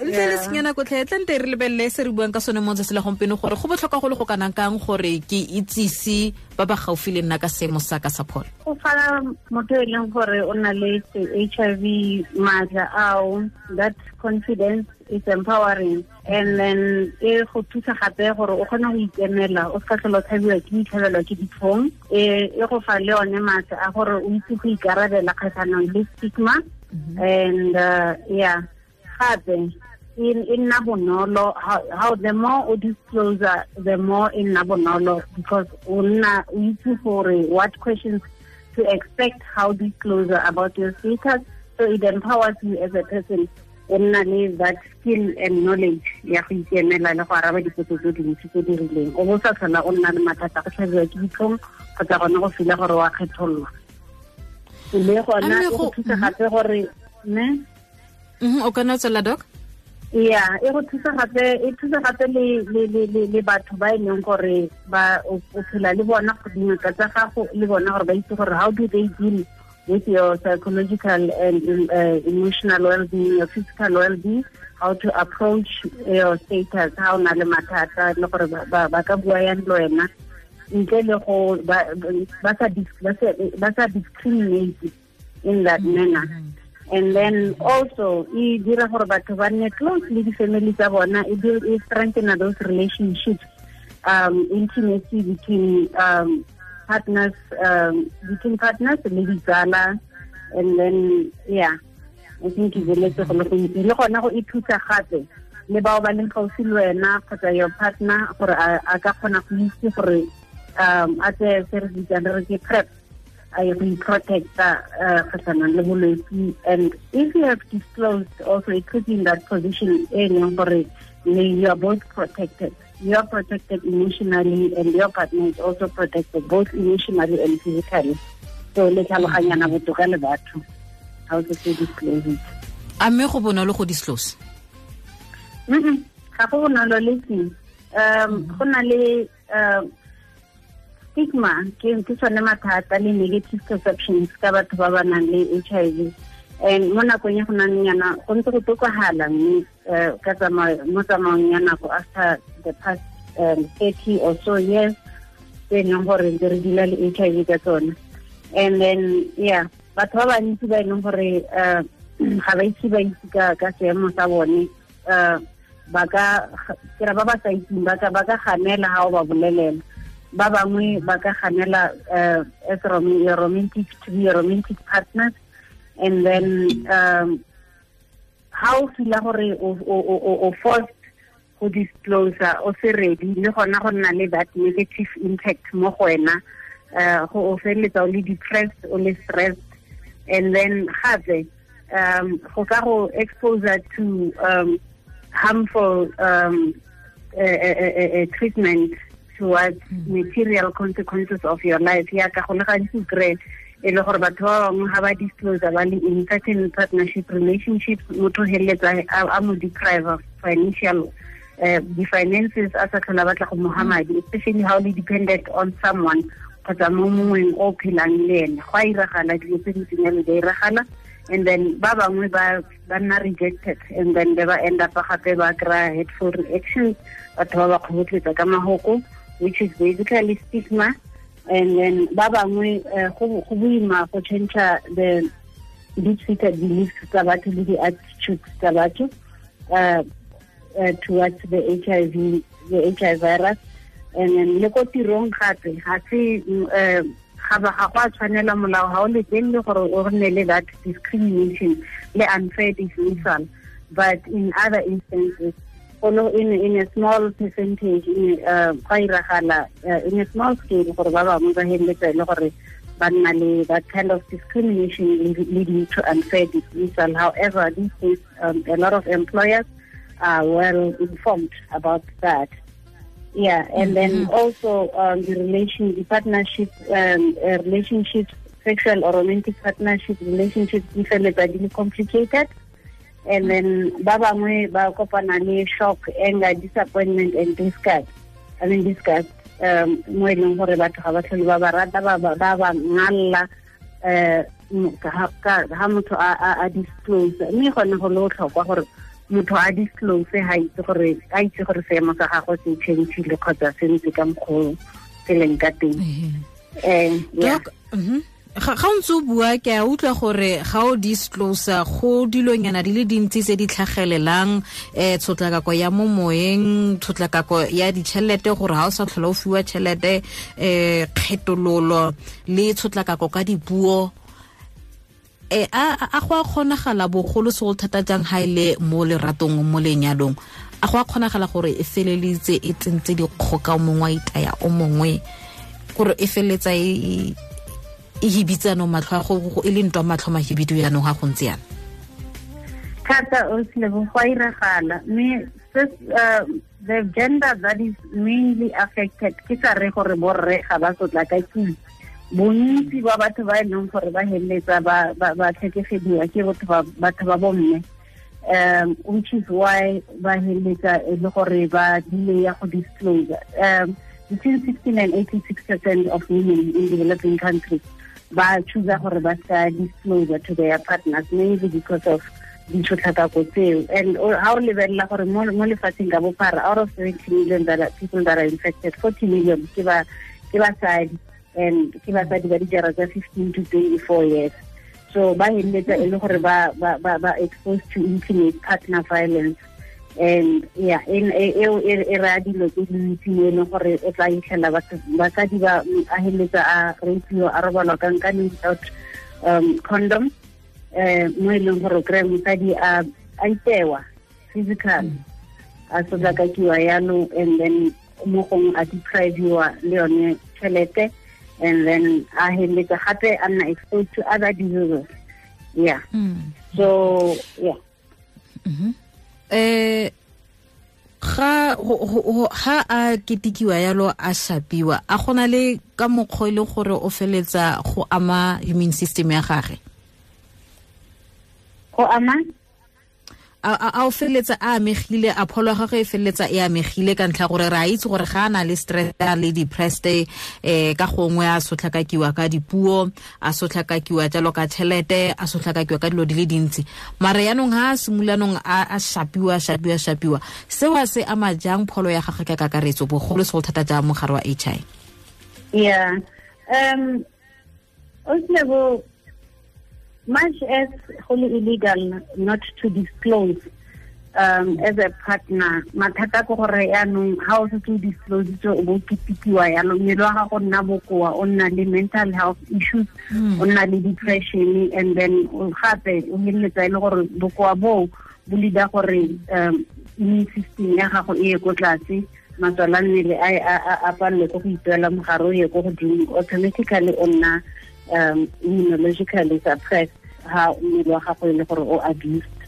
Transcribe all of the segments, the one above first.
le le senyana kotlhe tlhe tlante re lebelele se re buang ka sone mo tsatsi la gompieno gore go botlhokwa go le go kanang kang gore ke itsise ba ba gaufi le nna ka seemo sa ka sa pholo. Go fana motho e leng gore o na le h i v maatla ao that confidence is empowering. And then e go thusa gape gore o kgone go ikemela o seka tlhela o tshabiwa ke itlhabelwa ke ditlhong. E go fa le one maatla a gore o itse go ikarabela kgatlhanong le stigma. And uh, yeah gape e nna bonolo. How the more o disclosure the more e nna bonolo because o nna o itse gore what questions to expect how disclosure about your status. So it empowers you as a person o nna le that skill and knowledge ya go ikemela le go araba dipotso tse dintsi tse di rileng. O bo sa tlhola o nna le mathata go tlhabiwa ke ditlhong kgotsa gone go fila gore wa kgethololwa le gona go thusa gape gore ne o kana tswela doc? Ya e go thusa gape e thusa gape le batho ba e leng gore ba o phela le bona dingaka tsa gago le bona gore ba itse gore how do they deal with your psychological and uh, emotional well-being your physical well-being how to approach your status how na le mathata le gore ba ka bua yang le wena ntle le go ba sa discriminate in that manner and then also e dira gore batho ba nne close le di-family tsa bona e strengthen those relationships um intimacy between um partners um between partners le ditsala. And then yeah i think e beletse go le gontsi le gona go e thusa gape le bao ba leng gaufi le wena kgotsa your partner gore a ka kgona go itse gore um a tse se re bitsang re ke prep I will protect uh, kgatlhanong le bolwetse and if you have disclosed also it puts you in that position e leng gore you are both protected. You are protected emotionally and your partner is also protected both emotionally and physically. So le tlhaloganyana botoka le batho. How to say disclose it. A mme go bonolo go disclose? Ga go bonolo le seng. Um go na le stigma ke ke tsone mathata le negative perceptions ka batho ba ba nang le h i v. And mo nakong ya go nang yana go ntse go tokagala mme ka mo tsamaong ya nako after the past um, 30 or so years tse e leng gore ntse re dila le h i v ka tsone and then yeah batho ba bantsi ba e leng gore ga ba itse ba itse ka seemo sa bone ba ka kera ba ba sa itseng ba ka ganela ga o ba bolelela ba bangwe ba ka ganela as romantic to be romantic partners. And then um how o fila gore o forced go disclosure o se ready le gona go nna le that negative impact mo go wena go o feleletsa o le depressed o le stressed. And then gape um go ka go exposure to um harmful um treatment towards mm. material consequences of your life. Ka go le gantsi o kry e le gore batho ba bangwe ga ba disclose ba le in certain partnership relationships motho feleletsa a mo deprive of financial eh, di-finances a sa tlhola batla go moga mm. especially how le dependent on someone kgotsa mo mongweng o phelang le ene. Go a iragala dilo tse di tsenyalo di a iragala and then ba bangwe ba ba nna rejected and then ba end up gape ba kry hateful reactions batho ba ba kgobotletsa ka mahoko which is basically stigma. And then ba bangwe go boima go change the deep-seated beliefs tsa batho le di-attitudes tsa batho uh, uh, towards the HIV the HIV virus. And then le ko tirong gape ga se ga ba ga go a tshwanela molao ga o letlelele gore o nne le that discrimination le unfair dismissal. But in other instances in in a small percentage in uh iragala uh, in a small scale gore ba bangwe ba heleletsa le gore ba nna le that kind of discrimination leading to unfair dismissal. However these days um, a lot of employers are well informed about that. Yeah and then mm -hmm. also um, the relation the partnership um, uh, relationships sexual or romantic partnership relationships di feletsa di complicated and then ba bangwe ba kopana le shock anger disappointment and disgust. I mean disgust um mo e leng gore batho ga ba tlhole ba ba rata ba ba ngalla um ha motho a disclose mme gone go le botlhokwa gore motho a disclose ha itse gore a itse gore seemo sa gago se changile kgotsa se ntse ka mokgwa se leng ka teng. Um ga o ntse o bua ke a utlwa gore ga o disclose go dilonyana di le dintsi tse di tlhagelelang um tshotlakako ya mo moyeng tshotlakako ya ditšhelete gore ga o sa tlhola o fiwa tšhelete um kgetololo le tshotlakako ka dipuo. E a go a kgonagala bogolo segolo thata jang ga e le mo leratong mo lenyalong? A go a kgonagala gore e feleleditse e tsentse dikgoka mongwe a itaya o mongwe gore e feleletsa e matlho a go e le ntwa matlho mahibidu go ntse yana? Thata go mme the gender that is mainly affected ke sa re gore borre ga ba sotla ka kile bontsi ba batho ba e leng gore ba heleletsa ba tlhekefediwa ke batho ba bomme um which is why ba heleletsa e le gore ba dile ya go um between 16 and 86 percent of women in developing countries ba choose gore ba sa disclose to their partners mainly because of ditshotlhakako tseo. And ha o lebelela gore mo lefatsheng ka bophara out of 70 million that are, people that are infected 40 million ke ba ke basadi. And ke basadi ba dijara tsa 15 to 24 years. So ba heleletsa e le gore ba exposed to intimate partner violence and yeah eo e raya dilo tse dintsi e leng gore o tla itlhela basadi ba a heleletsa a rapiwa a robalwa ka nkane without um condom um mo e leng gore o kry-e mosadi a itewa physical a sotlakakiwa yalo and then mo gongwe a depriviwa le yone tšhelete and then a heleletsa gape a nna exposed to other diseases yeah mm. so yeah mm -hmm. Eh ga ga a ketikiwa yalo a shapiwa a gona le ka mokgwa e le gore o feletsa go ama immune system ya gage? Go ama a o feleletsa a amegile a pholo ya gagwe e feleletsa e amegile ka ntlha gore re a itse gore ga a na le stress le depressed um ka gongwe a sotlhakakiwa ka dipuo a sotlhakakiwa jalo ka tšhelete a sotlhakakiwa ka dilo di le dintsi. Mare yaanong ga a simulanong a shapiwa shapiwa shapiwa. Seo a se ama jang pholo ya gagwe ka kakaretso bogolo segolo thata jang mogare wa h i yeah. Um oslebo much as wholly illegal not to disclose um as a partner mathata ko gore yaanong ga o setse o disclose o bo ketikiwa yalo mmele wa gago nna bokoa o nna le mental health issues o nna le depression and then gape o feleletsa e le gore bokoa boo bo leader gore um immune system ya gago e ye ko tlase matswala mmele a palelwe ko go ituela mogare o ye ko godimo automatically o nna um immunologically suppressed ha mmele wa gago e le gore o abused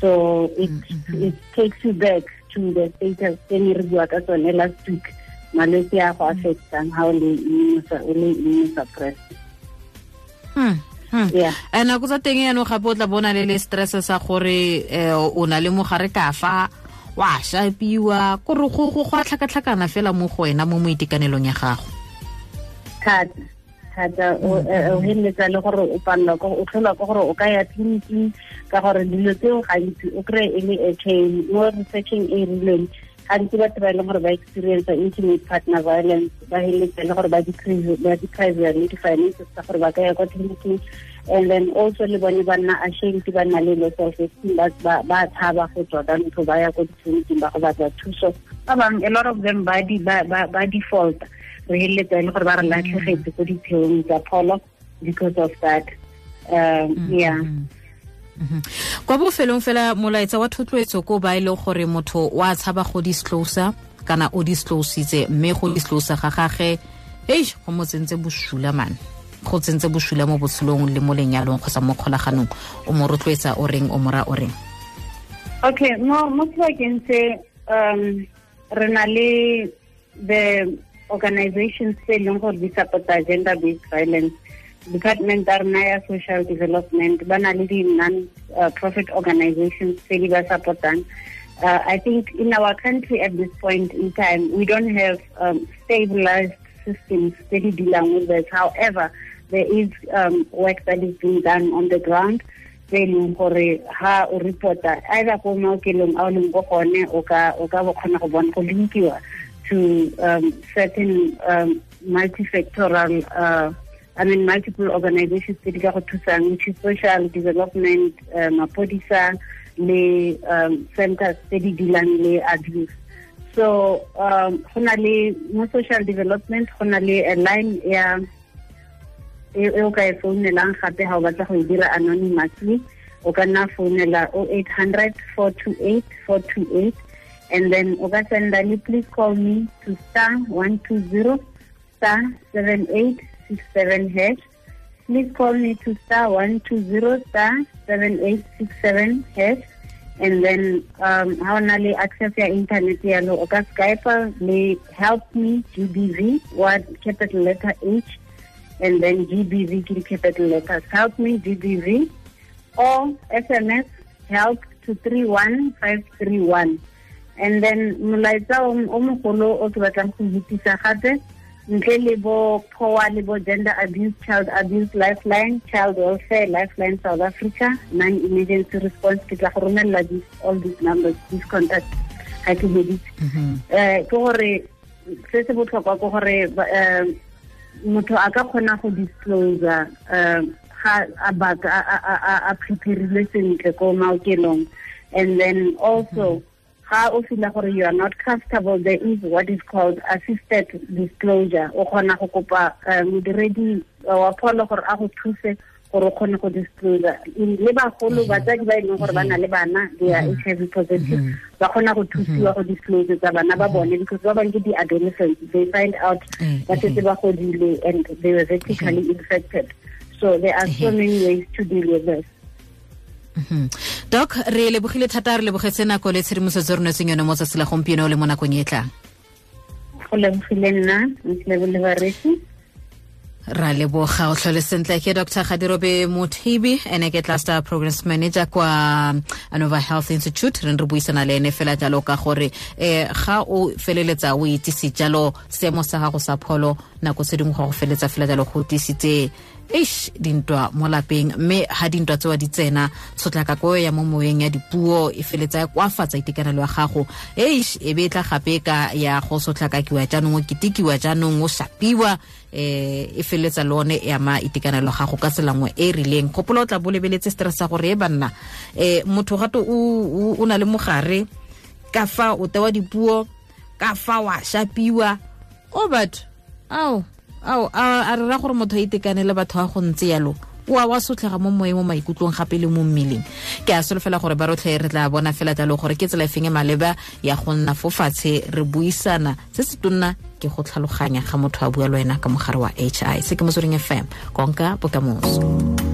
so it mm -hmm. it takes you back to the status tse ne re bua ka tsone last week malwetse a go affectang ha o le immune suppressed hmm. Hmm. Yeah. nako tsa teng yaanong gape o tla bona le le stress sa gore o na le mogare ka fa wa shapiwa kore go go a tlhakatlhakana fela mo go wena mo moitekanelong ya gago thata thata o mm, eh, eh, mm. heleletsa le gore o palelwa o tlholwa ke gore o ka ya tleliniking ka gore dilo tseo gantsi o kry e le mo researching e rileng gantsi batho ba e leng gore ba experience intimate partner violence ba le gore ba le di-finances tsa gore ba ka ya kwa tleliniking. And then also le bone ba nna ashamed ba nna le self esteem ba tshaba go tswa ka ntho ba ya ko ditleliniking ba go batla thuso. Ba bangwe a lot of them ba re le gore ba re latlhegetse ko ditheong tsa pholo because of that. Um yeah. Kwa bofelong fela molaetsa wa thotloetso ko ba e leng gore motho wa tshaba go disclosa kana o disclositse mme go disclosa ga gage hei go mo tsentse bosula man. Go tsentse bosula mo botshelong le mo lenyalong kgotsa mo kgolaganong. O mo rotloetsa o reng o mora o reng? Okay mo mo sebakeng se um re na le the organizations tse leng gore di support-a gender based violence. Department a rena ya social development ba na le di non profit organizations tse di ba support-ang. Uh, I think in our country at this point in time, we don't have um, stabilized systems steady dealing with this. However, there is um, work that is being done on the ground e ha either ko linkiwa to um, certain um, multifactorial uh, I mean multiple organizations ka go thusang which is social development uh, mapodisa le um, centers tse di dealang le abuse. So um mo social development go le a line ya e o ka e founelang gape ga o batla go e dira anonymously o ka nna founela 0800 428 428 and then o ka please call me to star 120 star 7867 hash please call me to star 120 star 7867 hash and then um ha o na le access your internet yalo o ka skype le help me gbv what capital letter h and then GBV capital letters. Help me GBV or SMS help to 31531. And then molaetsa o mogolo o ke batlang go hitisa gape ntle le bo POA le bo gender abuse child abuse lifeline child welfare lifeline south africa non emergency response. Ke tla go romella all these numbers these contacts. Ga ke heditse um ke gore se se botlhokwa ke gore motho a ka kgona go disclosure um ga a baka a preparile sentle ko maokelong. And then also ga o feel gore you are not comfortable there is what is called assisted disclosure. O kgona go kopa eh, modiredi eh, wa pholo gore a go thuse gore o kgone go disclosure le bagolo mhm. batsadi ba e leng gore ba mhm. na le bana they are mhm. h i v positive. Ba kgona go thusiwa go disclose tsa bana ba bone because ba bangwe ke di-adolescents they find out eh, ba setse ba godile and they were vertically infected. So there are so many ways to deal with this doc re lebogile thata re lebogetse nako le tshedimosetso re netseng yone mo tsatsi la gompieno le mo nakong e tlang go lebogile nna ntlebole bareki ra leboga o tlhole sentle ke dr. Gadirobe mothibi ene ke cluster programs manager kwa anova health institute. Re re buisana le ene fela jalo ka gore um ga o feleletsa o itse jalo seemo sa gago sa pholo nako se dingwe go feleletsa fela jalo go tisitse eish dintwa mo lapeng. Mme ha dintwa tsewa di tsena tshotlakako ya mo moeng ya dipuo e feletsa ya koafatsa itekanelo ya gago. Eish e be e tla gape ka ya go sotlhakakiwa jaanong o ketikiwa jaanong o shapiwa eh e feletsa le one ma itekanelo gago ka selangwe e e rileng. Kopolo o tla bo lebeletse stress sa gore e banna eh motho gato o na le mogare ka fa o tewa dipuo ka fa wa shapiwa. O batho ao ao a re ra gore motho a itekanele batho a go ntse yalo wa wa sotlhega mo moeng mo maikutlong gape le mo mmeleng. Ke a solofela gore ba rotlhe re tla bona fela jalo gore ke tsela efeng feng e maleba ya go nna fo fatshe re buisana. Se se tonna ke go tlhaloganya ga motho a bua le wena ka mogare wa h i se ke motsweding fm konka bokamoso